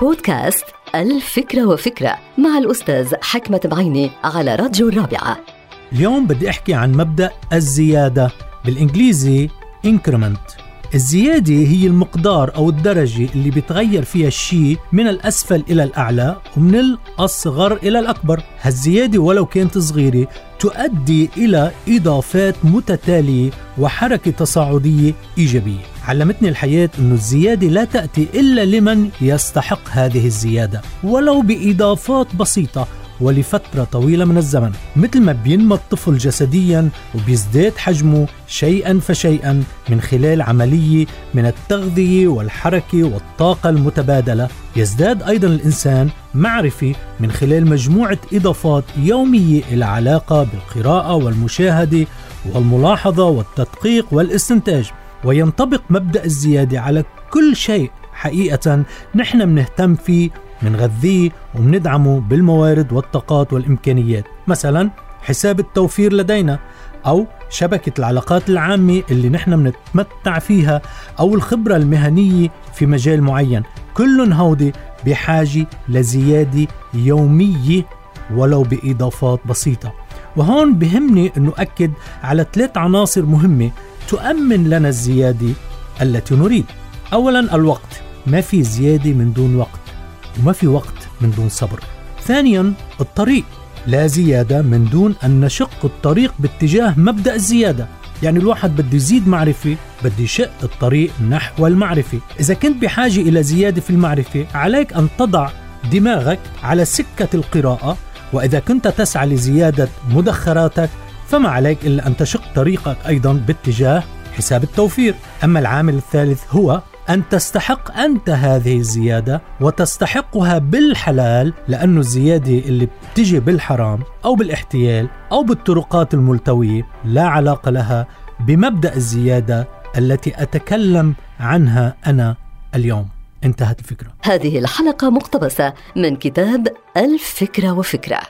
بودكاست الفكرة وفكرة مع الأستاذ حكمة بعيني على راديو الرابعة. اليوم بدي أحكي عن مبدأ الزيادة بالإنجليزي increment. الزيادة هي المقدار أو الدرجة اللي بتغير فيها الشيء من الأسفل إلى الأعلى ومن الأصغر إلى الأكبر. هالزيادة ولو كانت صغيرة تؤدي إلى إضافات متتالية وحركة تصاعدية إيجابية. علمتني الحياة أن الزيادة لا تأتي إلا لمن يستحق هذه الزيادة ولو بإضافات بسيطة ولفترة طويلة من الزمن مثل ما بينمى الطفل جسديا وبيزداد حجمه شيئا فشيئا من خلال عملية من التغذية والحركة والطاقة المتبادلة يزداد أيضا الإنسان معرفة من خلال مجموعة إضافات يومية إلى علاقة بالقراءة والمشاهدة والملاحظة والتدقيق والاستنتاج. وينطبق مبدأ الزيادة على كل شيء. حقيقة نحن بنهتم فيه منغذيه ومندعمه بالموارد والطاقات والإمكانيات. مثلا حساب التوفير لدينا أو شبكة العلاقات العامة اللي نحن بنتمتع فيها أو الخبرة المهنية في مجال معين. كل هودي بحاجة لزيادة يومية ولو بإضافات بسيطة. وهون بهمني أن أكد على ثلاث عناصر مهمة تؤمن لنا الزيادة التي نريد. أولا الوقت. ما في زيادة من دون وقت وما في وقت من دون صبر. ثانيا الطريق. لا زيادة من دون أن نشق الطريق باتجاه مبدأ الزيادة. يعني الواحد بده يزيد معرفة بده يشق الطريق نحو المعرفة. إذا كنت بحاجة إلى زيادة في المعرفة عليك أن تضع دماغك على سكة القراءة. وإذا كنت تسعى لزيادة مدخراتك فما عليك إلا أن تشق طريقك أيضا باتجاه حساب التوفير. أما العامل الثالث هو أن تستحق أنت هذه الزيادة وتستحقها بالحلال لأنه الزيادة اللي بتجي بالحرام أو بالاحتيال أو بالطرقات الملتوية لا علاقة لها بمبدأ الزيادة التي أتكلم عنها أنا اليوم. انتهت الفكرة. هذه الحلقة مقتبسة من كتاب الفكرة وفكرة.